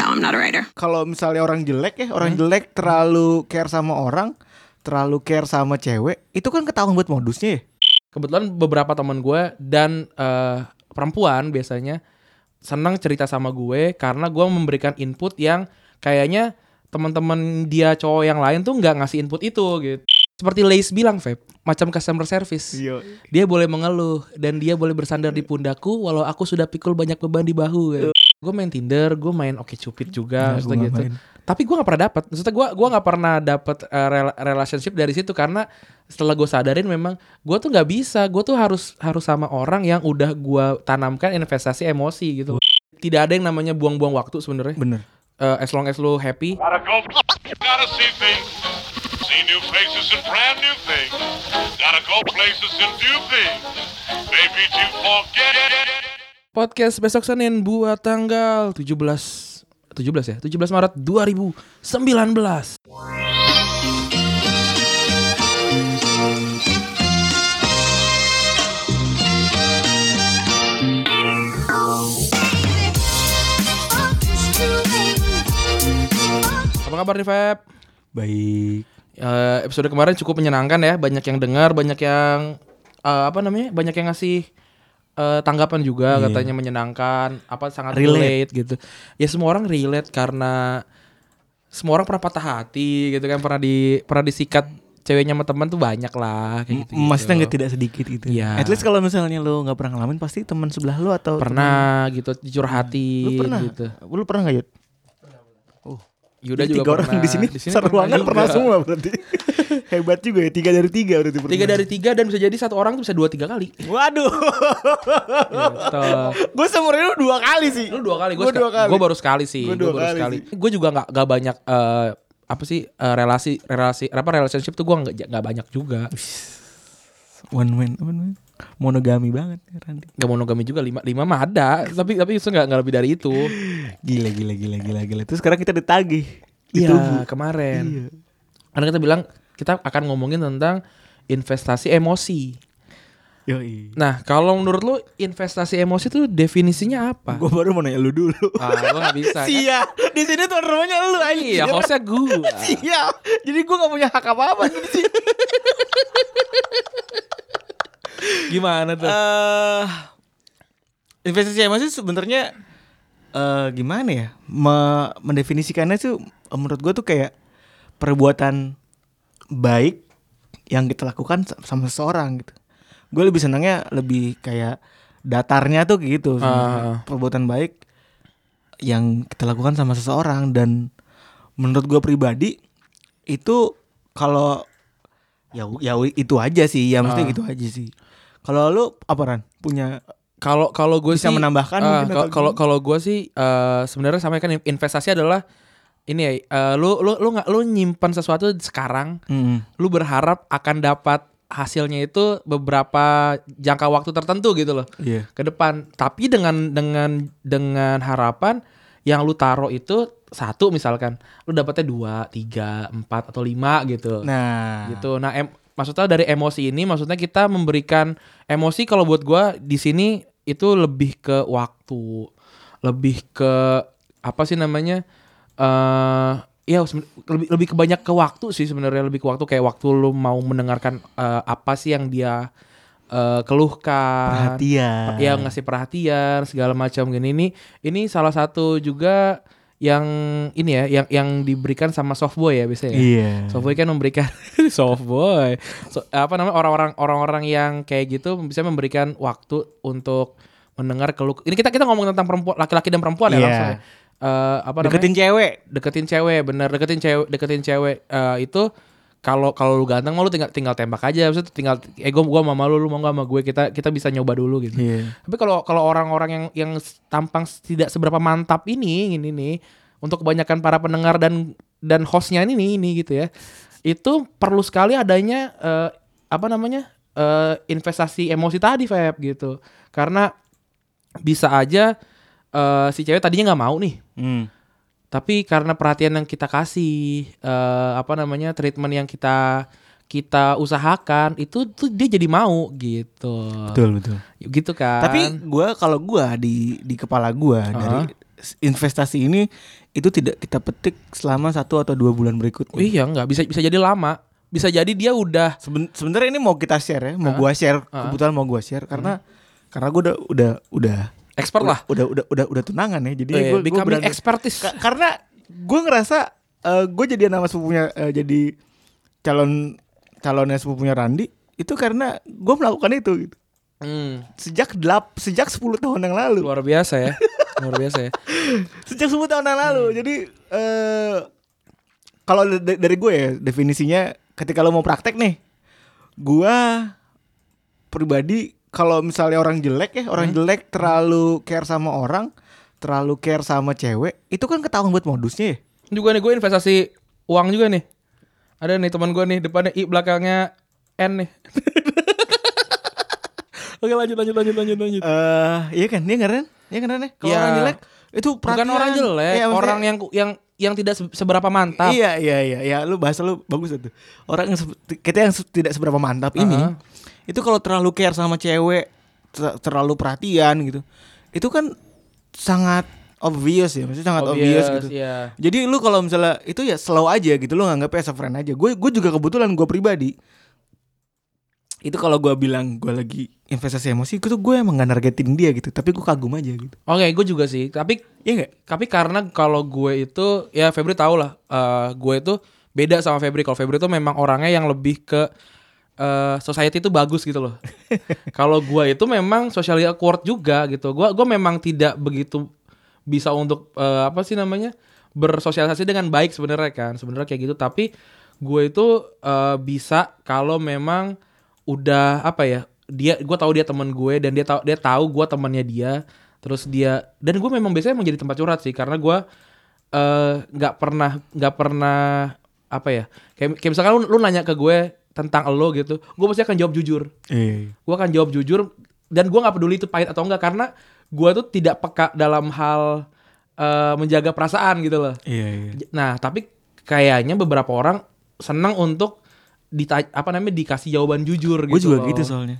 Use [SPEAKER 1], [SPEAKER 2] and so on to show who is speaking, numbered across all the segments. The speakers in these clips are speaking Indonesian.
[SPEAKER 1] No, I'm not a writer.
[SPEAKER 2] Kalau misalnya orang jelek ya,
[SPEAKER 3] Hmm?
[SPEAKER 2] orang jelek terlalu care sama orang, terlalu care sama cewek, itu kan ketahuan buat modusnya ya.
[SPEAKER 3] kebetulan beberapa teman gue dan eh, perempuan biasanya senang cerita sama gue karena gue memberikan input yang kayaknya teman-teman dia cowok yang lain tuh nggak ngasih input itu gitu. Seperti Lace bilang, Feb, macam customer service.
[SPEAKER 2] Iya.
[SPEAKER 3] Dia boleh mengeluh dan dia boleh bersandar di pundakku walau aku sudah pikul banyak beban di bahu. Gue main Tinder, gue main Oke Cupid juga,
[SPEAKER 2] Nah,
[SPEAKER 3] maksudnya
[SPEAKER 2] gua
[SPEAKER 3] gitu.
[SPEAKER 2] main.
[SPEAKER 3] Tapi gue nggak pernah dapat. Maksudnya gue gua nggak pernah dapat eh, rela- relationship dari situ karena setelah gue sadarin memang gue tuh nggak bisa. Gue tuh harus harus sama orang yang udah gue tanamkan investasi emosi gitu. Tidak ada yang namanya buang-buang waktu sebenarnya.
[SPEAKER 2] Bener.
[SPEAKER 3] Eh, as long as lu happy,
[SPEAKER 4] Gotta go. Gotta see new faces and brand new things. Gotta go places and do things. Maybe to forget.
[SPEAKER 3] Podcast besok Senin buat tanggal 17 17 ya? 17 Maret 2019. Apa kabar nih Feb?
[SPEAKER 2] Baik.
[SPEAKER 3] Eh, episode kemarin cukup menyenangkan ya, banyak yang dengar, banyak yang eh, apa namanya? Banyak yang ngasih eh, tanggapan juga
[SPEAKER 2] Iya.
[SPEAKER 3] katanya menyenangkan, apa sangat
[SPEAKER 2] Relate.
[SPEAKER 3] relate. gitu. Ya semua orang relate karena semua orang pernah patah hati gitu kan, pernah di pernah disikat ceweknya sama teman tuh banyak lah kayak gitu.
[SPEAKER 2] Maksudnya nggak tidak sedikit gitu.
[SPEAKER 3] Iya.
[SPEAKER 2] At least kalau misalnya lu nggak pernah ngalamin, pasti teman sebelah lu atau
[SPEAKER 3] pernah gitu dicurhati
[SPEAKER 2] temen- Lu pernah?
[SPEAKER 3] gitu.
[SPEAKER 2] Lu pernah nggak Yud?
[SPEAKER 3] Yuda
[SPEAKER 2] Jadi
[SPEAKER 3] juga
[SPEAKER 2] tiga orang
[SPEAKER 3] pernah.
[SPEAKER 2] di sini, seruangan pernah,
[SPEAKER 3] juga.
[SPEAKER 2] semua berarti. Hebat juga ya, tiga dari tiga berarti.
[SPEAKER 3] Tiga dari tiga dan bisa jadi satu orang tuh bisa dua tiga kali.
[SPEAKER 2] Waduh.
[SPEAKER 3] Gitu.
[SPEAKER 2] gue seumur hidup dua kali sih.
[SPEAKER 3] Lu dua kali, gue
[SPEAKER 2] dua kali.
[SPEAKER 3] Gue baru sekali sih. Gue baru
[SPEAKER 2] kali
[SPEAKER 3] sekali. Gue juga nggak nggak banyak eh, apa sih eh, relasi relasi apa relationship tuh gue nggak nggak banyak juga.
[SPEAKER 2] One man, one man. Monogami banget Randy.
[SPEAKER 3] Gak monogami juga lima lima mah ada, tapi tapi itu nggak nggak lebih dari itu.
[SPEAKER 2] Gila, gila, gila, gila, gila. Terus sekarang kita ditagih.
[SPEAKER 3] Iya kemarin.
[SPEAKER 2] Iya.
[SPEAKER 3] Karena kita bilang kita akan ngomongin tentang investasi emosi.
[SPEAKER 2] Yoi.
[SPEAKER 3] Nah kalau menurut lu investasi emosi tuh definisinya apa?
[SPEAKER 2] Gue baru mau nanya lu dulu.
[SPEAKER 3] Ah, gue nggak bisa. kan?
[SPEAKER 2] Sia, di sini tuan rumahnya lu aja.
[SPEAKER 3] Iya, hostnya gue.
[SPEAKER 2] Iya, jadi gue gak punya hak apa-apa di sini.
[SPEAKER 3] Gimana tuh?
[SPEAKER 2] Eh, investasi emosi sebenarnya eh gimana ya? Me- mendefinisikannya tuh menurut gue tuh kayak perbuatan baik yang kita lakukan sa- sama seseorang gitu. Gue lebih senangnya lebih kayak datarnya tuh gitu,
[SPEAKER 3] Ah.
[SPEAKER 2] perbuatan baik yang kita lakukan sama seseorang dan menurut gue pribadi itu kalau ya ya itu aja sih, ya maksudnya
[SPEAKER 3] Ah.
[SPEAKER 2] gitu aja sih. Kalau lu apa Ran? Punya
[SPEAKER 3] Kalau kalau gue
[SPEAKER 2] Bisa
[SPEAKER 3] sih
[SPEAKER 2] menambahkan mungkin
[SPEAKER 3] kalau- kalau gue sih eh, sebenarnya sama kan investasi adalah ini ya eh, lu lu lu nggak lu nyimpan sesuatu sekarang
[SPEAKER 2] Hmm.
[SPEAKER 3] lu berharap akan dapat hasilnya itu beberapa jangka waktu tertentu gitu loh
[SPEAKER 2] Iya.
[SPEAKER 3] ke depan tapi dengan dengan dengan harapan yang lu taruh itu satu misalkan lu dapatnya dua tiga empat atau lima gitu
[SPEAKER 2] Nah,
[SPEAKER 3] gitu. Nah, em- maksudnya dari emosi ini maksudnya kita memberikan emosi kalau buat gua di sini itu lebih ke waktu, lebih ke apa sih namanya? eh ya seben- lebih lebih ke banyak ke waktu sih sebenarnya lebih ke waktu kayak waktu lu mau mendengarkan eh, apa sih yang dia eh, keluhkan
[SPEAKER 2] perhatian.
[SPEAKER 3] ya ngasih perhatian segala macam gini ini ini salah satu juga yang ini ya yang yang diberikan sama softboy ya biasanya ya?
[SPEAKER 2] Iya.
[SPEAKER 3] Softboy kan memberikan softboy. So, apa namanya orang-orang orang-orang yang kayak gitu bisa memberikan waktu untuk mendengar keluh. Ini kita kita ngomong tentang perempuan laki-laki dan perempuan ya
[SPEAKER 2] Iya.
[SPEAKER 3] langsung. ya. Eh, apa namanya?
[SPEAKER 2] Deketin cewek.
[SPEAKER 3] deketin cewek, bener deketin cewek, deketin cewek Eh, itu kalau kalau lu ganteng mau lu tinggal tinggal tembak aja, maksudnya tinggal eh gua gua sama lu, lu mau gak sama gue, kita kita bisa nyoba dulu gitu.
[SPEAKER 2] Iya.
[SPEAKER 3] Tapi kalau kalau orang-orang yang yang tampang tidak seberapa mantap ini ini nih untuk kebanyakan para pendengar dan dan hostnya ini nih, ini gitu ya. Itu perlu sekali adanya eh, apa namanya? eh, investasi emosi tadi Feb gitu. Karena bisa aja eh, si cewek tadinya nggak mau nih.
[SPEAKER 2] Hmm.
[SPEAKER 3] Tapi karena perhatian yang kita kasih, eh, apa namanya treatment yang kita kita usahakan itu tuh dia jadi mau gitu.
[SPEAKER 2] Betul betul.
[SPEAKER 3] Gitu kan.
[SPEAKER 2] Tapi gua kalau gua di di kepala gua dari investasi ini itu tidak kita petik selama satu atau dua bulan berikutnya.
[SPEAKER 3] Oh iya nggak bisa bisa jadi lama. Bisa jadi dia udah
[SPEAKER 2] Seben- sebenarnya ini mau kita share ya, mau gua share, kebetulan mau gua share karena karena gua udah udah udah
[SPEAKER 3] expert lah.
[SPEAKER 2] udah udah udah udah tunangan ya. Jadi
[SPEAKER 3] Eh,
[SPEAKER 2] gua, gua
[SPEAKER 3] becoming expertise.
[SPEAKER 2] Ka- karena gua ngerasa eh, gua jadi nama sepupunya eh, jadi calon calonnya sepupunya Randi itu karena gua melakukan itu gitu.
[SPEAKER 3] Hmm,
[SPEAKER 2] Sejak delap sejak 10 tahun yang lalu.
[SPEAKER 3] luar biasa ya. luar biasa ya.
[SPEAKER 2] Sejak 10 tahun yang lalu. Jadi eh kalau da- dari gue ya definisinya ketika lo mau praktek nih, gua pribadi kalau misalnya orang jelek ya, orang jelek terlalu care sama orang, terlalu care sama cewek, itu kan ketahuan buat modusnya ya.
[SPEAKER 3] Juga nih gue investasi uang juga nih. Ada nih teman gue nih depannya I belakangnya N nih. Oke lanjut lanjut lanjut lanjut lanjut.
[SPEAKER 2] Eh, iya kan? Iya kan? Ren? Iya kan Ren? Kalau
[SPEAKER 3] Iya.
[SPEAKER 2] orang jelek itu
[SPEAKER 3] Bukan
[SPEAKER 2] perhatian.
[SPEAKER 3] orang jelek,
[SPEAKER 2] Iya, maksudnya-
[SPEAKER 3] orang yang yang yang tidak se- seberapa mantap.
[SPEAKER 2] Iya iya iya ya lu bahasa lu bagus itu. Orang yang kita yang tidak seberapa mantap ini
[SPEAKER 3] Uh-huh.
[SPEAKER 2] Itu kalau terlalu care sama cewek, ter- terlalu perhatian gitu. Itu kan sangat obvious ya, maksudnya sangat obvious, gitu.
[SPEAKER 3] Iya.
[SPEAKER 2] Jadi lu kalau misalnya itu ya slow aja gitu lu nganggapnya as a friend aja. Gue gue juga kebetulan gue pribadi itu kalau gue bilang gue lagi investasi emosi, itu tuh gue emang gak nargetin dia gitu, tapi gue kagum aja gitu.
[SPEAKER 3] Oke, gue juga sih. Tapi
[SPEAKER 2] Iya gak?
[SPEAKER 3] tapi karena kalau gue itu ya Febri tau lah, eh, gue itu beda sama Febri. Kalau Febri itu memang orangnya yang lebih ke eh, society itu bagus gitu loh. kalau gue itu memang socially awkward juga gitu. Gue gue memang tidak begitu bisa untuk eh, apa sih namanya bersosialisasi dengan baik sebenarnya kan. Sebenarnya kayak gitu. Tapi gue itu eh, bisa kalau memang udah apa ya dia gue tahu dia teman gue dan dia tahu dia tahu gue temannya dia terus dia dan gue memang biasanya menjadi tempat curhat sih karena gue nggak pernah nggak pernah apa ya kayak, kayak misalkan lu, lu nanya ke gue tentang lo gitu gue pasti akan jawab jujur
[SPEAKER 2] Iya.
[SPEAKER 3] gue akan jawab jujur dan gue nggak peduli itu pahit atau enggak karena gue tuh tidak peka dalam hal eh, menjaga perasaan gitu loh
[SPEAKER 2] Iya iya.
[SPEAKER 3] Nah, tapi kayaknya beberapa orang senang untuk dita apa namanya dikasih jawaban jujur
[SPEAKER 2] Gue
[SPEAKER 3] gitu.
[SPEAKER 2] juga
[SPEAKER 3] loh.
[SPEAKER 2] gitu soalnya.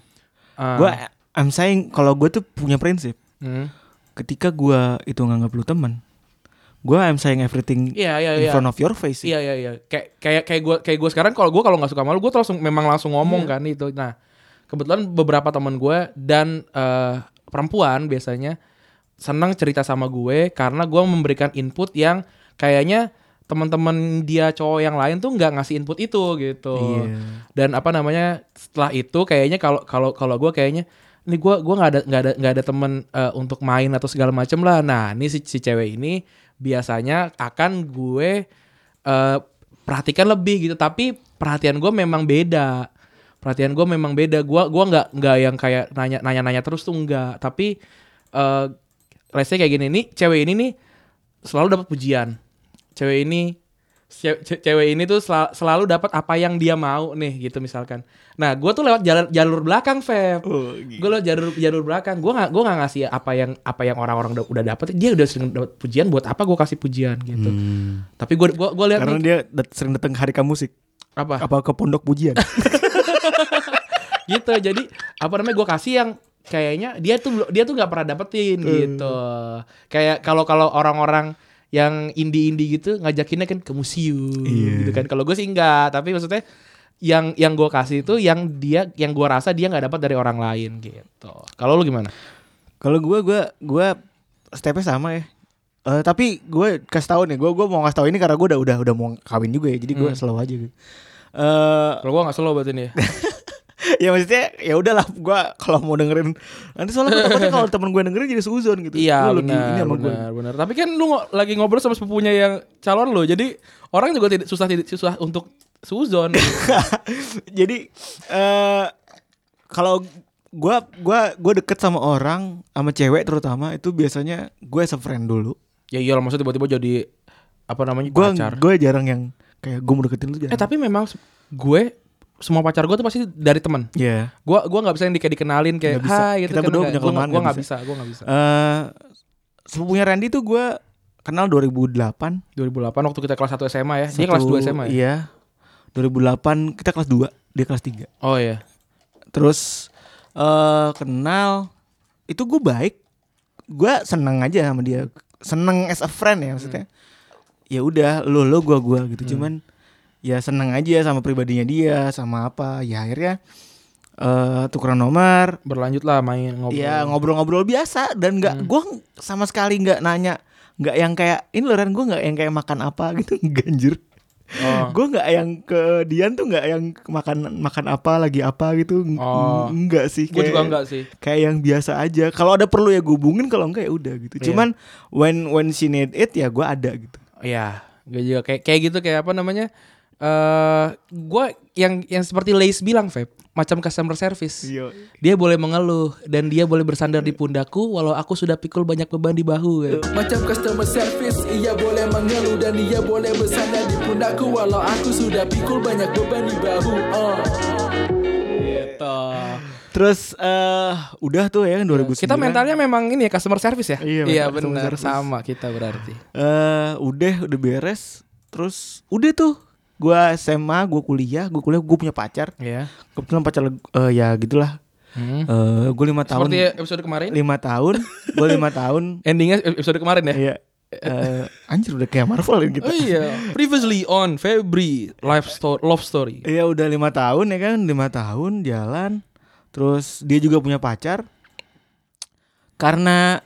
[SPEAKER 3] Ah.
[SPEAKER 2] Gue I'm saying kalau gue tuh punya prinsip
[SPEAKER 3] Hmm.
[SPEAKER 2] ketika gua itu nganggap lu teman, gua I'm saying everything
[SPEAKER 3] Iya, iya,
[SPEAKER 2] in
[SPEAKER 3] iya.
[SPEAKER 2] front of your face.
[SPEAKER 3] Iya iya iya. Kayak kayak kayak gue kayak gue sekarang kalau gue kalau nggak suka sama lu gue langsung memang langsung ngomong
[SPEAKER 2] Iya.
[SPEAKER 3] kan itu. Nah kebetulan beberapa teman gue dan eh, perempuan biasanya senang cerita sama gue karena gue memberikan input yang kayaknya teman-teman dia cowok yang lain tuh nggak ngasih input itu gitu.
[SPEAKER 2] Iya.
[SPEAKER 3] Dan apa namanya setelah itu kayaknya kalau kalau kalau gue kayaknya ini gue gua nggak ada nggak ada nggak ada temen eh, untuk main atau segala macem lah. Nah ini si, si cewek ini biasanya akan gue eh, perhatikan lebih gitu. Tapi perhatian gue memang beda. Perhatian gue memang beda. Gue gua nggak nggak yang kayak nanya nanya nanya terus tuh enggak. Tapi say kayak gini nih cewek ini nih selalu dapat pujian. Cewek ini cewek ini tuh sel- selalu dapat apa yang dia mau nih gitu misalkan. Nah, gue tuh lewat jalur jalur belakang, Feb.
[SPEAKER 2] Oh,
[SPEAKER 3] Gue lewat jalur jalur belakang. Gue nggak gue nggak ngasih apa yang apa yang orang-orang udah, udah dapet. Dia udah sering dapat pujian buat apa gue kasih pujian gitu. Tapi gue gue gue lihat
[SPEAKER 2] Karena
[SPEAKER 3] nih
[SPEAKER 2] dia dat- sering datang ke hari kamu musik.
[SPEAKER 3] apa
[SPEAKER 2] Apa ke pondok pujian?
[SPEAKER 3] gitu. Jadi apa namanya gue kasih yang kayaknya dia tuh dia tuh nggak pernah dapetin gitu. Kayak kalau kalau orang-orang yang indie-indie gitu ngajakinnya kan ke museum
[SPEAKER 2] Iya.
[SPEAKER 3] gitu kan. Kalau gue sih enggak, tapi maksudnya yang yang gue kasih itu yang dia yang gue rasa dia nggak dapat dari orang lain gitu. Kalau lu gimana?
[SPEAKER 2] Kalau gua gua gua stepnya sama ya. Eh tapi gue kasih tahu nih, gue gue mau kasih tahu ini karena gue udah udah udah mau kawin juga ya, jadi gue
[SPEAKER 3] Hmm.
[SPEAKER 2] slow aja gitu. Eh
[SPEAKER 3] Kalau gue nggak slow berarti nih.
[SPEAKER 2] ya maksudnya ya udahlah gue kalau mau dengerin nanti soalnya gue takutnya kalau temen gue dengerin jadi suzon gitu.
[SPEAKER 3] Iya
[SPEAKER 2] Lu
[SPEAKER 3] benar,
[SPEAKER 2] gue.
[SPEAKER 3] benar, benar. Tapi kan lu lagi ngobrol sama sepupunya yang calon lo, jadi orang juga tidak susah tidak susah untuk suzon.
[SPEAKER 2] jadi eh kalau gua gua gua deket sama orang sama cewek terutama itu biasanya gue as a friend dulu.
[SPEAKER 3] ya iyalah maksudnya tiba-tiba jadi apa namanya
[SPEAKER 2] Gue
[SPEAKER 3] pacar.
[SPEAKER 2] gue jarang yang kayak gue mau deketin lu jarang.
[SPEAKER 3] Eh tapi memang gue semua pacar gue tuh pasti dari teman.
[SPEAKER 2] Iya.
[SPEAKER 3] Gua gua nggak bisa yang di- kayak dikenalin kayak
[SPEAKER 2] Nggak bisa.
[SPEAKER 3] hai gitu
[SPEAKER 2] Kita
[SPEAKER 3] kan,
[SPEAKER 2] punya
[SPEAKER 3] Gua nggak-
[SPEAKER 2] kelemahan,
[SPEAKER 3] Gua
[SPEAKER 2] nggak
[SPEAKER 3] bisa, gua nggak bisa.
[SPEAKER 2] Eh sepupunya Randy tuh gue kenal 2008.
[SPEAKER 3] 2008 waktu kita kelas 1 SMA ya. Dia kelas
[SPEAKER 2] Satu-
[SPEAKER 3] 2 SMA ya.
[SPEAKER 2] Iya. 2008 kita kelas 2. dia kelas 3
[SPEAKER 3] Oh iya.
[SPEAKER 2] terus eh kenal itu gue baik gue seneng aja sama dia seneng as a friend ya maksudnya ya udah lo lo gue gue gitu cuman ya seneng aja sama pribadinya dia sama apa ya akhirnya eh tukeran nomor
[SPEAKER 3] Berlanjut lah main ngobrol.
[SPEAKER 2] ya ngobrol-ngobrol biasa dan nggak gue sama sekali nggak nanya nggak yang kayak ini loh Ran gue nggak yang kayak makan apa gitu ganjir
[SPEAKER 3] Oh.
[SPEAKER 2] gue nggak yang ke Dian tuh nggak yang makan makan apa lagi apa gitu
[SPEAKER 3] Oh.
[SPEAKER 2] nggak sih
[SPEAKER 3] Gue juga enggak sih.
[SPEAKER 2] kayak yang biasa aja kalau ada perlu ya gue hubungin kalau enggak ya udah gitu
[SPEAKER 3] Iya.
[SPEAKER 2] cuman when when she need it ya gue ada gitu
[SPEAKER 3] Iya, gue juga kayak kayak gitu kayak apa namanya? Eh, gue yang yang seperti Lace bilang, Feb, macam customer service.
[SPEAKER 2] Iya.
[SPEAKER 3] Dia boleh mengeluh dan dia boleh bersandar di pundakku walau aku sudah pikul banyak beban di bahu. ya.
[SPEAKER 5] Macam customer service Ia boleh mengeluh dan ia boleh bersandar di pundakku Walau aku sudah pikul banyak beban di bahu uh.
[SPEAKER 3] Gitu.
[SPEAKER 2] terus eh udah tuh ya 2009
[SPEAKER 3] Kita mentalnya memang ini ya customer service ya.
[SPEAKER 2] Iya,
[SPEAKER 3] iya benar sama kita berarti.
[SPEAKER 2] eh udah udah beres terus udah tuh gue SMA gue kuliah gue kuliah gue punya pacar
[SPEAKER 3] Iya.
[SPEAKER 2] kebetulan pacar eh, ya gitulah
[SPEAKER 3] Hmm.
[SPEAKER 2] eh gue lima tahun
[SPEAKER 3] Seperti episode kemarin.
[SPEAKER 2] lima tahun gue lima tahun
[SPEAKER 3] Endingnya episode kemarin ya.
[SPEAKER 2] Iya. Eh, anjir udah kayak Marvel gitu.
[SPEAKER 3] Oh iya, previously on Febri life story, love story.
[SPEAKER 2] Iya udah lima tahun ya kan lima tahun jalan terus dia juga punya pacar karena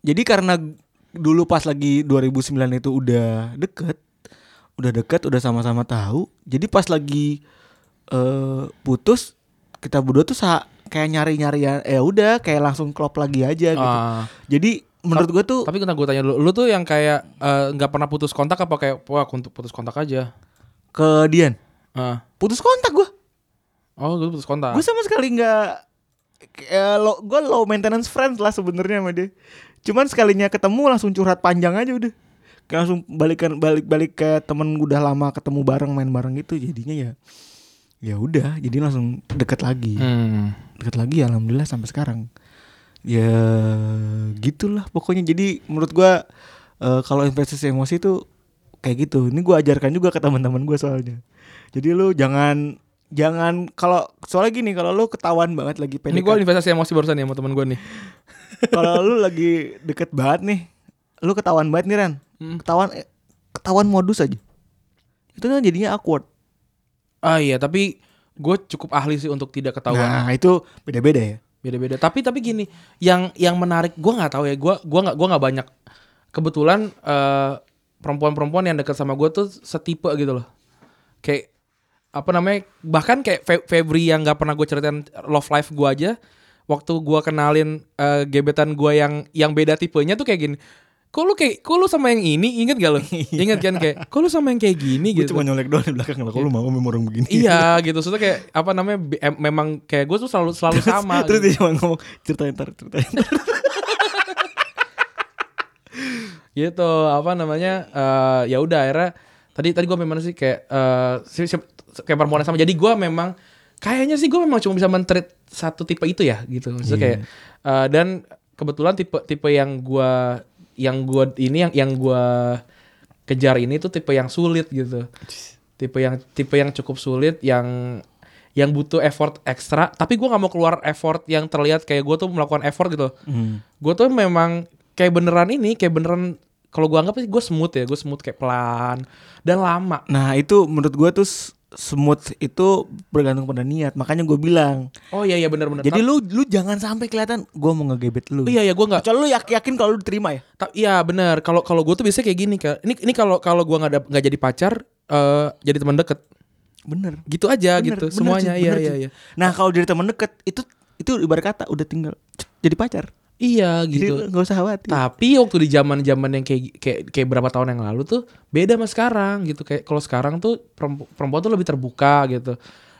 [SPEAKER 2] jadi karena dulu pas lagi 2009 itu udah deket udah deket udah sama-sama tahu jadi pas lagi eh putus kita berdua tuh sa kayak nyari-nyari ya ya udah kayak langsung klop lagi aja gitu
[SPEAKER 3] Ah.
[SPEAKER 2] jadi menurut gua tuh
[SPEAKER 3] Tapi gue tanya dulu, lu tuh yang kayak eh, nggak pernah putus kontak apa kayak wah untuk putus kontak aja?
[SPEAKER 2] ke Dian
[SPEAKER 3] Ah.
[SPEAKER 2] putus kontak gua
[SPEAKER 3] Oh, gue putus kontak.
[SPEAKER 2] gue sama sekali nggak eh, lo gue low maintenance friends lah sebenarnya sama dia cuman sekalinya ketemu langsung curhat panjang aja udah Kayak langsung balikan balik balik ke temen udah lama ketemu bareng main bareng gitu jadinya ya ya udah jadi langsung deket lagi.
[SPEAKER 3] Hmm.
[SPEAKER 2] deket lagi alhamdulillah sampai sekarang. Ya gitulah pokoknya. Jadi menurut gua eh, kalau investasi emosi itu kayak gitu. Ini gua ajarkan juga ke teman-teman gua soalnya. Jadi lu jangan jangan kalau soalnya gini kalau lu ketahuan banget lagi
[SPEAKER 3] Ini gue
[SPEAKER 2] PDKT
[SPEAKER 3] investasi emosi barusan ya sama temen gue nih.
[SPEAKER 2] kalau lu lagi deket banget nih lu ketahuan banget nih Ran
[SPEAKER 3] Hmm.
[SPEAKER 2] ketahuan eh, ketahuan modus aja itu kan jadinya awkward
[SPEAKER 3] Ah iya, tapi gue cukup ahli sih untuk tidak ketahuan.
[SPEAKER 2] nah itu beda-beda ya
[SPEAKER 3] Beda-beda. Tapi tapi gini, yang yang menarik gue nggak tahu ya. Gue gua nggak gua nggak banyak. Kebetulan eh, perempuan-perempuan yang dekat sama gue tuh setipe gitu loh. Kayak apa namanya? Bahkan kayak Fe- Febri yang nggak pernah gue ceritain love life gue aja. Waktu gue kenalin eh, gebetan gue yang yang beda tipenya tuh kayak gini. Kok lu kayak, kok lu sama yang ini inget gak lo? Ingat kan kayak, kok lu sama yang kayak gini
[SPEAKER 2] gue
[SPEAKER 3] gitu.
[SPEAKER 2] cuma nyolek doang di belakang lah kalau lu mau sama orang begini
[SPEAKER 3] Iya gitu, soalnya kayak apa namanya em- memang kayak gue tuh selalu selalu sama.
[SPEAKER 2] Terus
[SPEAKER 3] gitu.
[SPEAKER 2] dia cuma ngomong ceritain ntar ceritain ntar.
[SPEAKER 3] gitu apa namanya eh ya udah akhirnya tadi tadi gue memang sih kayak eh si- si- kayak perempuan yang sama jadi gue memang kayaknya sih gue memang cuma bisa mentreat satu tipe itu ya gitu maksudnya
[SPEAKER 2] Iya.
[SPEAKER 3] kayak eh, dan kebetulan tipe tipe yang gue yang gue ini yang yang gue kejar ini tuh tipe yang sulit gitu. Tipe yang tipe yang cukup sulit yang yang butuh effort ekstra. Tapi gue nggak mau keluar effort yang terlihat kayak gue tuh melakukan effort gitu.
[SPEAKER 2] Hmm.
[SPEAKER 3] gue tuh memang kayak beneran ini kayak beneran kalau gue anggap sih gue smooth ya. Gue smooth kayak pelan dan lama.
[SPEAKER 2] Nah itu menurut gua tuh smooth itu bergantung pada niat. Makanya gue bilang
[SPEAKER 3] oh iya iya bener-bener
[SPEAKER 2] jadi lu lu jangan sampai kelihatan gue mau ngegebet lu.
[SPEAKER 3] Iya iya gue nggak
[SPEAKER 2] Kecuali lu yak- yakin kalau lu diterima ya?
[SPEAKER 3] Ta- iya bener. Kalau kalau gue tuh biasanya kayak gini kan ini ini kalau kalau gue nggak nggak jadi pacar eh jadi teman deket.
[SPEAKER 2] Bener.
[SPEAKER 3] Gitu aja
[SPEAKER 2] Bener,
[SPEAKER 3] gitu.
[SPEAKER 2] bener,
[SPEAKER 3] semuanya.
[SPEAKER 2] Cid,
[SPEAKER 3] iya
[SPEAKER 2] bener,
[SPEAKER 3] iya iya.
[SPEAKER 2] Nah kalau dari teman deket itu itu ibarat kata udah tinggal jadi pacar
[SPEAKER 3] iya gitu
[SPEAKER 2] nggak usah khawatir
[SPEAKER 3] Tapi waktu di zaman zaman yang kayak kayak kayak berapa tahun yang lalu tuh beda sama sekarang gitu. Kayak kalau sekarang tuh perempu- perempuan tuh lebih terbuka gitu.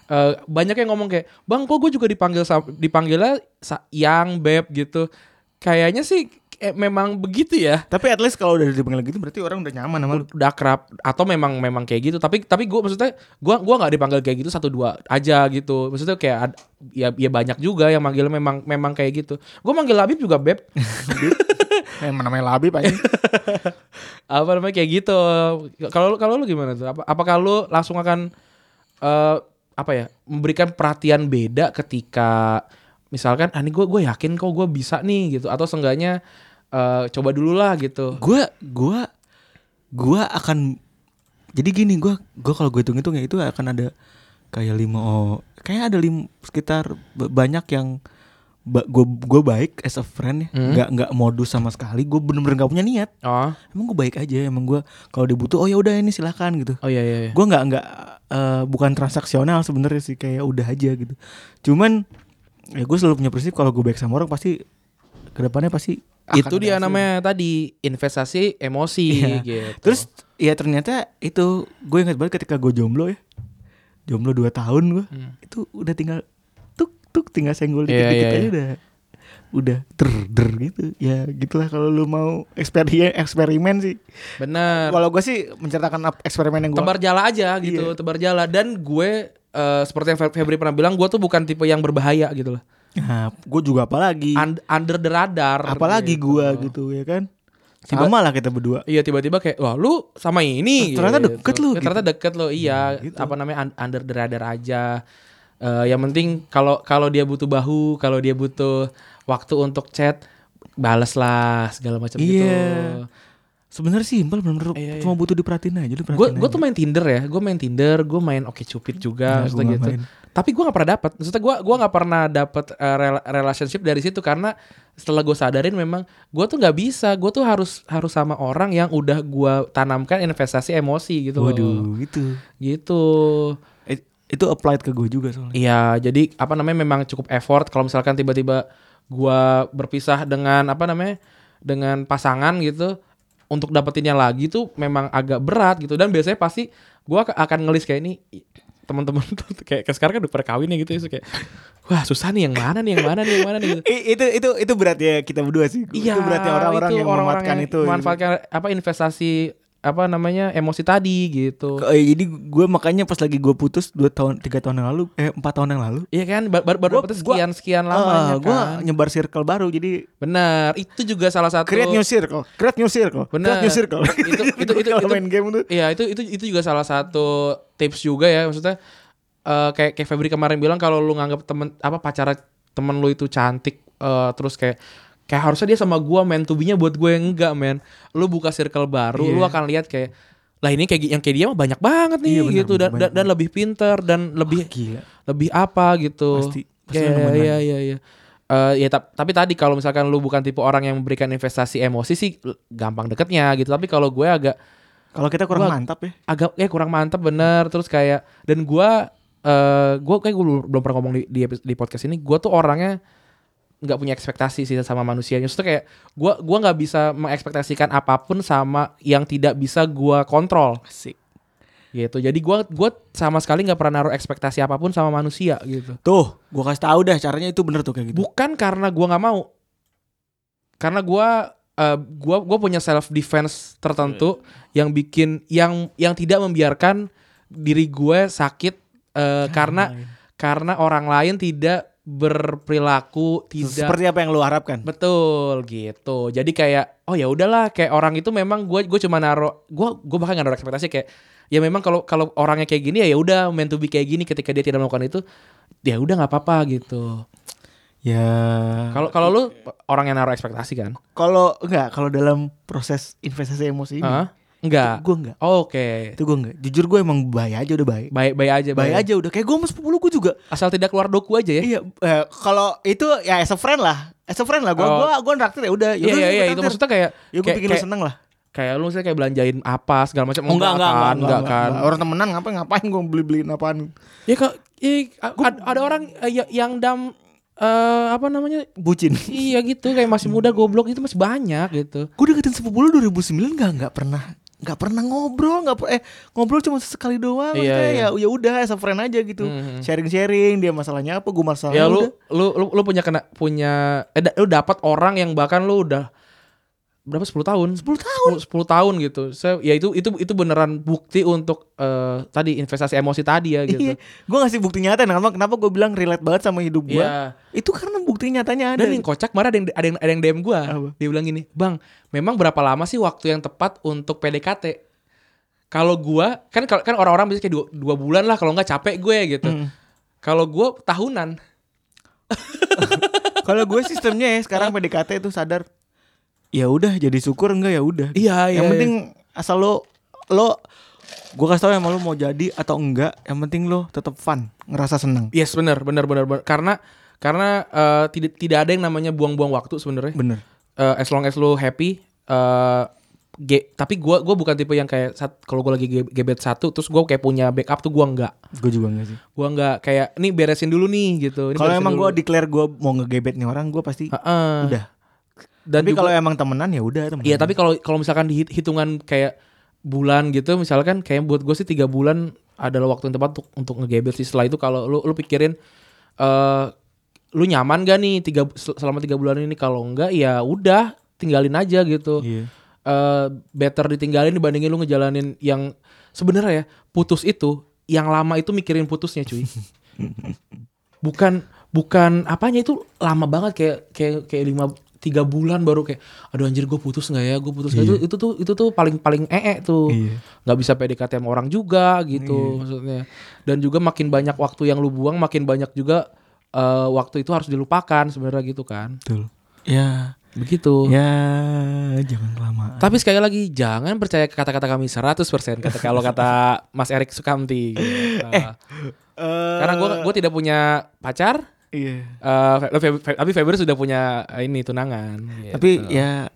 [SPEAKER 3] Eh, banyak yang ngomong kayak, "Bang, kok gue juga dipanggil dipanggilnya yang beb gitu." Kayaknya sih eh, memang begitu ya.
[SPEAKER 2] tapi at least kalau udah dipanggil gitu berarti orang udah nyaman sama lu
[SPEAKER 3] Udah akrab atau memang memang kayak gitu. Tapi tapi gue maksudnya gua gua nggak dipanggil kayak gitu satu dua aja gitu. Maksudnya kayak ad- ya ya banyak juga yang manggil memang memang kayak gitu. Gue manggil Labib juga beb.
[SPEAKER 2] Emang namanya Labib aja
[SPEAKER 3] apa namanya kayak gitu kalau kalau lu gimana tuh apa apakah lu langsung akan eh apa ya memberikan perhatian beda ketika misalkan ah ini gue gue yakin kok gue bisa nih gitu atau seenggaknya eh, coba dulu lah gitu.
[SPEAKER 2] Gua gua gua akan jadi gini gua gua kalau gue hitung-hitung ya itu akan ada kayak lima oh kayak ada lim sekitar ba- banyak yang gue gue baik as a friend ya.
[SPEAKER 3] Hmm.
[SPEAKER 2] nggak nggak modus sama sekali. Gue bener-bener nggak punya niat.
[SPEAKER 3] Oh.
[SPEAKER 2] Emang gue baik aja emang gue kalau dia butuh oh ya udah ini silakan gitu.
[SPEAKER 3] Oh iya iya, iya.
[SPEAKER 2] gue nggak nggak eh, bukan transaksional sebenarnya sih kayak udah aja gitu. Cuman ya gue selalu punya prinsip kalau gue baik sama orang pasti ke depannya pasti akan
[SPEAKER 3] itu dia namanya tadi investasi emosi
[SPEAKER 2] Iya.
[SPEAKER 3] gitu
[SPEAKER 2] Terus ya ternyata itu gue ingat banget ketika gue jomblo ya. Jomblo 2 tahun gue. Itu udah tinggal tuk tuk tinggal senggol
[SPEAKER 3] Hmm. Iya,
[SPEAKER 2] dikit-dikit
[SPEAKER 3] iya,
[SPEAKER 2] aja
[SPEAKER 3] iya.
[SPEAKER 2] udah udah der der gitu. Ya gitulah kalau lu mau eksperimen eksperimen sih.
[SPEAKER 3] bener
[SPEAKER 2] Kalau gue sih menceritakan eksperimen yang gue
[SPEAKER 3] tebar jala aja gitu
[SPEAKER 2] Iya.
[SPEAKER 3] tebar jala dan gue eh, seperti yang Fe- Febri pernah bilang gue tuh bukan tipe yang berbahaya gitu loh
[SPEAKER 2] Nah, gue juga apalagi
[SPEAKER 3] Un- under the radar
[SPEAKER 2] apalagi
[SPEAKER 3] gitu.
[SPEAKER 2] gue gitu ya kan.
[SPEAKER 3] Tiba-
[SPEAKER 2] Sama lah kita berdua.
[SPEAKER 3] Iya tiba-tiba kayak wah lu sama ini
[SPEAKER 2] ternyata deket lu,
[SPEAKER 3] Eh, Ternyata deket lo iya
[SPEAKER 2] gitu.
[SPEAKER 3] apa namanya un- under the radar aja. Eh, yang penting kalau kalau dia butuh bahu, kalau dia butuh waktu untuk chat balas lah segala macam gitu.
[SPEAKER 2] Iya. Sebenarnya simpel bener
[SPEAKER 3] Iya, iya.
[SPEAKER 2] cuma butuh diperhatiin aja lu
[SPEAKER 3] Gue tuh main Tinder ya, gue main Tinder, gue main Oke Cupid juga,
[SPEAKER 2] nggak
[SPEAKER 3] gitu.
[SPEAKER 2] main.
[SPEAKER 3] Tapi gue nggak pernah dapat, maksudnya gue gua nggak pernah dapat eh, rela- relationship dari situ karena setelah gue sadarin memang gue tuh nggak bisa, gue tuh harus harus sama orang yang udah gue tanamkan investasi emosi gitu.
[SPEAKER 2] Waduh, itu.
[SPEAKER 3] Gitu.
[SPEAKER 2] Eh, itu applied ke gue juga soalnya.
[SPEAKER 3] Iya, jadi apa namanya memang cukup effort kalau misalkan tiba-tiba gua berpisah dengan apa namanya? dengan pasangan gitu untuk dapetinnya lagi tuh memang agak berat gitu dan biasanya pasti gua ak- akan ngelis kayak ini teman-teman tuh kayak sekarang kan udah pada kawin ya gitu ya so kayak wah susah nih yang mana nih yang mana nih yang mana nih gitu.
[SPEAKER 2] Itu itu itu berat ya kita berdua sih.
[SPEAKER 3] Iya,
[SPEAKER 2] itu beratnya orang-orang
[SPEAKER 3] itu
[SPEAKER 2] yang
[SPEAKER 3] orang-orang
[SPEAKER 2] memanfaatkan
[SPEAKER 3] yang
[SPEAKER 2] itu.
[SPEAKER 3] memanfaatkan apa investasi apa namanya emosi tadi gitu.
[SPEAKER 2] Eh, jadi gue makanya pas lagi gue putus 2 tahun tiga tahun yang lalu eh 4 tahun yang lalu
[SPEAKER 3] Iya kan baru baru,
[SPEAKER 2] Gua-
[SPEAKER 3] dapetnya
[SPEAKER 2] gua-
[SPEAKER 3] sekian sekian lamanya
[SPEAKER 2] gue
[SPEAKER 3] kan.
[SPEAKER 2] nyebar circle baru jadi
[SPEAKER 3] Benar, itu juga salah satu
[SPEAKER 2] create new circle, create new circle,
[SPEAKER 3] Bener.
[SPEAKER 2] create new circle.
[SPEAKER 3] Itu- itu- itu- itu-
[SPEAKER 2] main game tuh.
[SPEAKER 3] Iya itu itu itu juga salah satu tips juga ya maksudnya eh, kayak kayak Febri kemarin bilang kalau lu nganggap temen apa pacara temen lu itu cantik eh, terus kayak kayak harusnya dia sama gua main to be-nya buat gue yang enggak men lu buka circle baru
[SPEAKER 2] Iya.
[SPEAKER 3] lu akan lihat kayak lah ini kayak yang kayak dia mah banyak banget nih
[SPEAKER 2] Iya, benar,
[SPEAKER 3] gitu dan, dan dan lebih pinter dan lebih
[SPEAKER 2] Gila.
[SPEAKER 3] lebih apa gitu
[SPEAKER 2] Pasti- pasti
[SPEAKER 3] Iya,
[SPEAKER 2] nemuin
[SPEAKER 3] iya
[SPEAKER 2] lagi.
[SPEAKER 3] iya iya Eh, ya tap- tapi tadi kalau misalkan lu bukan tipe orang yang memberikan investasi emosi sih gampang deketnya gitu tapi kalau gue agak
[SPEAKER 2] Kalau kita kurang mantap ya.
[SPEAKER 3] agak eh kurang mantap bener terus kayak dan gua eh gua kayak gua belum pernah ngomong di, di di podcast ini gua tuh orangnya nggak punya ekspektasi sih sama manusia Maksudnya kayak gua gua nggak bisa mengekspektasikan apa pun sama yang tidak bisa gua kontrol.
[SPEAKER 2] Asik.
[SPEAKER 3] gitu. Jadi gua gua sama sekali nggak pernah naruh ekspektasi apa pun sama manusia gitu.
[SPEAKER 2] Tuh, gue kasih tahu dah caranya itu bener tuh kayak gitu.
[SPEAKER 3] bukan karena gua nggak mau. Karena gua eh, gua gua punya self defense tertentu yang bikin yang yang tidak membiarkan diri gue sakit eh, karena karena orang lain tidak berperilaku tidak
[SPEAKER 2] Seperti apa yang lu harapkan?
[SPEAKER 3] betul gitu jadi kayak oh ya udahlah kayak orang itu memang gue gue cuma naro gue gue bahkan nggak naruh ekspektasi kayak ya memang kalau kalau orangnya kayak gini ya ya udah meant to be kayak gini ketika dia tidak melakukan itu ya udah nggak apa-apa gitu
[SPEAKER 2] Ya.
[SPEAKER 3] kalau kalau lu orang yang naruh ekspektasi kan
[SPEAKER 2] Kalau enggak, kalau dalam proses investasi emosi ini,
[SPEAKER 3] Hah? Enggak
[SPEAKER 2] gue enggak.
[SPEAKER 3] oke
[SPEAKER 2] Itu gue enggak. Jujur gue emang baik aja udah baik.
[SPEAKER 3] baik baik aja
[SPEAKER 2] Baik aja udah. Kayak gue sama sepupu gue juga.
[SPEAKER 3] asal tidak keluar doku aja ya
[SPEAKER 2] Iya, eh, kalau itu ya as a friend lah. As a friend lah. Gue
[SPEAKER 3] Oh.
[SPEAKER 2] gua gua nraktir ya udah.
[SPEAKER 3] iya iya iya itu maksudnya kayak
[SPEAKER 2] Ya gue
[SPEAKER 3] kayak,
[SPEAKER 2] bikin lu
[SPEAKER 3] kayak,
[SPEAKER 2] seneng lah.
[SPEAKER 3] kayak lu misalnya kayak belanjain apa segala macam
[SPEAKER 2] Oh, enggak, enggak,
[SPEAKER 3] kan
[SPEAKER 2] enggak,
[SPEAKER 3] enggak, kan
[SPEAKER 2] Orang temenan ngapain ngapain gue beli-beliin apaan.
[SPEAKER 3] ya kak eh, ada, ada orang eh, ya- yang dam eh, apa namanya
[SPEAKER 2] Bucin.
[SPEAKER 3] iya gitu kayak masih muda goblok itu masih banyak gitu
[SPEAKER 2] gue deketin sepupu lu 2009 enggak enggak pernah nggak pernah ngobrol nggak per- eh ngobrol cuma sekali doang
[SPEAKER 3] Iya, iya.
[SPEAKER 2] ya ya udah as a friend aja gitu
[SPEAKER 3] Mhm.
[SPEAKER 2] sharing sharing dia masalahnya apa gue masalahnya
[SPEAKER 3] ya lu,
[SPEAKER 2] udah.
[SPEAKER 3] lu lu lu punya kena punya eh da- lu dapat orang yang bahkan lu udah berapa 10 tahun 10 tahun 10, tahun gitu so, ya itu itu itu beneran bukti untuk eh, tadi investasi emosi tadi ya gitu
[SPEAKER 2] Iya, gue ngasih bukti nyata kenapa kenapa gue bilang relate banget sama hidup gue
[SPEAKER 3] Iya.
[SPEAKER 2] itu karena bukti nyatanya ada
[SPEAKER 3] Dan yang kocak kemarin ada yang ada yang, ada yang DM gua.
[SPEAKER 2] Apa?
[SPEAKER 3] Dia bilang gini, "Bang, memang berapa lama sih waktu yang tepat untuk PDKT?" kalau gua kan kalau- kan orang-orang biasanya kayak dua, dua bulan lah kalau nggak capek gue gitu.
[SPEAKER 2] Hmm.
[SPEAKER 3] Kalau gua tahunan.
[SPEAKER 2] Kalau gue sistemnya ya sekarang PDKT itu sadar ya udah jadi syukur enggak ya udah.
[SPEAKER 3] Iya,
[SPEAKER 2] Yang penting asal lo lo gue kasih tau emang lo mau jadi atau enggak, yang penting lo tetap fun, ngerasa seneng.
[SPEAKER 3] Yes, benar, benar, benar, benar. Karena karena eh, tidak tidak ada yang namanya buang-buang waktu sebenarnya.
[SPEAKER 2] Bener.
[SPEAKER 3] Eh, as long as lu happy eh ge- tapi gua gua bukan tipe yang kayak saat kalau gua lagi ge- gebet satu terus gua kayak punya backup tuh gua enggak.
[SPEAKER 2] Gue juga enggak sih.
[SPEAKER 3] Gua enggak kayak nih beresin dulu nih gitu. Ini
[SPEAKER 2] Kalau emang gue declare gue mau ngegebet nih orang, gue pasti
[SPEAKER 3] Heeh.
[SPEAKER 2] udah.
[SPEAKER 3] Dan
[SPEAKER 2] Tapi kalau emang temenan ya udah temenan.
[SPEAKER 3] Iya tapi kalau kalau misalkan di hitungan kayak bulan gitu misalkan kayak buat gue sih tiga bulan adalah waktu yang tepat untuk untuk ngegebet sih setelah itu kalau lu lu pikirin eh lu nyaman gak nih tiga sel- selama tiga bulan ini kalau enggak ya udah tinggalin aja gitu
[SPEAKER 2] Iya.
[SPEAKER 3] Eh, better ditinggalin dibandingin lu ngejalanin yang sebenarnya ya putus itu yang lama itu mikirin putusnya cuy bukan bukan apanya itu lama banget kayak kayak kayak lima tiga bulan baru kayak aduh anjir gue putus nggak ya gue putus nggak itu itu tuh itu tuh paling paling ee tuh
[SPEAKER 2] Iya.
[SPEAKER 3] nggak bisa PDKT sama orang juga gitu maksudnya dan juga makin banyak waktu yang lu buang makin banyak juga eh, waktu itu harus dilupakan sebenarnya gitu kan
[SPEAKER 2] Betul. Ya,
[SPEAKER 3] begitu
[SPEAKER 2] ya jangan kelamaan.
[SPEAKER 3] tapi sekali lagi jangan percaya ke kata-kata kami 100% kata kalau kata Mas Erik Sukamti. gitu. Uh, karena gue gue tidak punya pacar,
[SPEAKER 2] iya.
[SPEAKER 3] uh, Fe- Fe- Fe- tapi Febri sudah punya uh, ini tunangan. gitu.
[SPEAKER 2] Tapi ya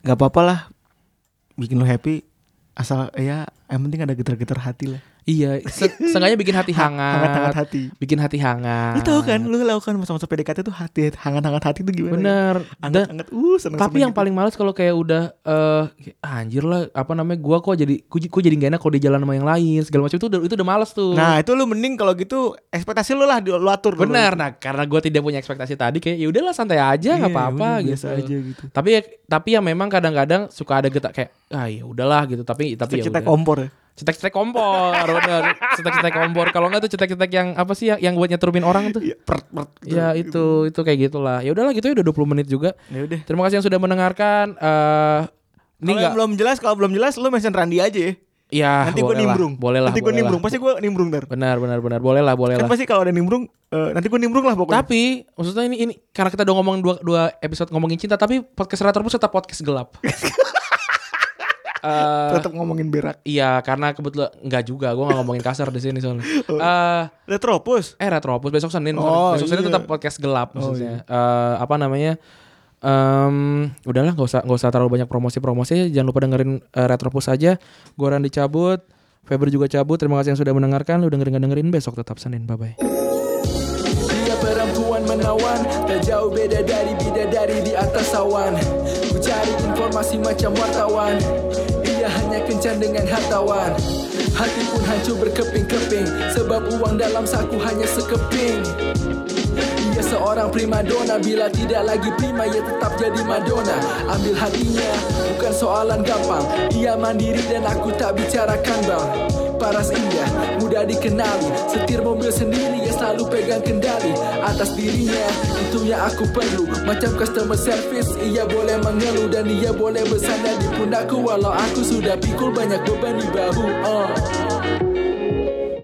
[SPEAKER 2] nggak apa-apa lah bikin lo happy asal ya yang penting ada getar-getar hati lah.
[SPEAKER 3] Iya, se- seenggaknya bikin hati hangat,
[SPEAKER 2] Hangat-hangat hati.
[SPEAKER 3] bikin hati hangat.
[SPEAKER 2] Lu tahu kan, lu lakukan masa-masa PDKT tuh hati hangat-hangat hati tuh gimana?
[SPEAKER 3] Bener. Dan,
[SPEAKER 2] Hangat-hangat. Uh, seneng
[SPEAKER 3] tapi yang paling males kalau kayak udah eh anjir lah apa namanya gua kok jadi gua, gua jadi gak enak kalau di jalan sama yang lain segala macam itu udah itu udah males tuh.
[SPEAKER 2] Nah, itu lu mending kalau gitu ekspektasi lu lah lu atur dulu.
[SPEAKER 3] Benar, nah karena gue tidak punya ekspektasi tadi kayak ya udahlah santai aja nggak
[SPEAKER 2] Iya,
[SPEAKER 3] apa-apa gitu.
[SPEAKER 2] biasa aja gitu.
[SPEAKER 3] Tapi ya, tapi ya memang kadang-kadang suka ada getak kayak ah ya udahlah gitu. Tapi tapi ya
[SPEAKER 2] Cetek
[SPEAKER 3] udah.
[SPEAKER 2] kompor ya.
[SPEAKER 3] Cetek-cetek kompor, bener. Cetek-cetek kompor. Kalau nggak tuh cetek-cetek yang apa sih yang, yang buat nyeturbin orang tuh?
[SPEAKER 2] Iya, pert, pert.
[SPEAKER 3] Ya itu itu kayak gitulah. Ya udahlah gitu ya udah 20 menit juga.
[SPEAKER 2] Ya udah.
[SPEAKER 3] Terima kasih yang sudah mendengarkan. Eh ini
[SPEAKER 2] Kalau
[SPEAKER 3] enggak
[SPEAKER 2] yang belum jelas, kalau belum jelas lu mention Randi aja ya.
[SPEAKER 3] ya
[SPEAKER 2] nanti gue nimbrung.
[SPEAKER 3] Boleh lah.
[SPEAKER 2] Nanti gue nimbrung. Pasti gue nimbrung ntar.
[SPEAKER 3] Benar benar benar. Boleh lah, boleh
[SPEAKER 2] Kan
[SPEAKER 3] lah.
[SPEAKER 2] pasti kalau ada nimbrung, eh, nanti gue nimbrung lah pokoknya.
[SPEAKER 3] Tapi maksudnya ini ini karena kita udah ngomong dua, dua episode ngomongin cinta, tapi podcast Retropus tetap podcast gelap. Eh,
[SPEAKER 2] Tetap ngomongin berak.
[SPEAKER 3] iya karena kebetulan enggak juga, gue nggak ngomongin kasar di sini soalnya. Eh
[SPEAKER 2] Retropus.
[SPEAKER 3] eh Retropus besok Senin, sorry.
[SPEAKER 2] Oh,
[SPEAKER 3] besok Senin
[SPEAKER 2] iya.
[SPEAKER 3] tetap podcast gelap maksudnya. Eh, apa namanya? Em, udahlah nggak usah nggak usah terlalu banyak promosi-promosi. Jangan lupa dengerin eh, Retropus aja. Gue Randy cabut, Febri juga cabut. Terima kasih yang sudah mendengarkan. Lu dengerin nggak dengerin besok tetap Senin. Bye bye.
[SPEAKER 5] Perempuan menawan Tak jauh beda dari bidadari di atas awan. Ku cari informasi macam wartawan. Dia hanya kencan dengan hartawan. Hati pun hancur berkeping-keping Sebab uang dalam saku hanya sekeping Ia seorang primadona Bila tidak lagi prima ia tetap jadi madonna. Ambil hatinya bukan soalan gampang. Ia mandiri dan aku tak bicarakan bang. Paras indah, mudah dikenali. Setir mobil sendiri ia selalu pegang kendali. Atas dirinya, itu yang aku perlu. Macam customer service, ia boleh mengeluh Dan ia boleh bersandar di pundakku. Walau aku sudah pikul banyak beban di bahu uh.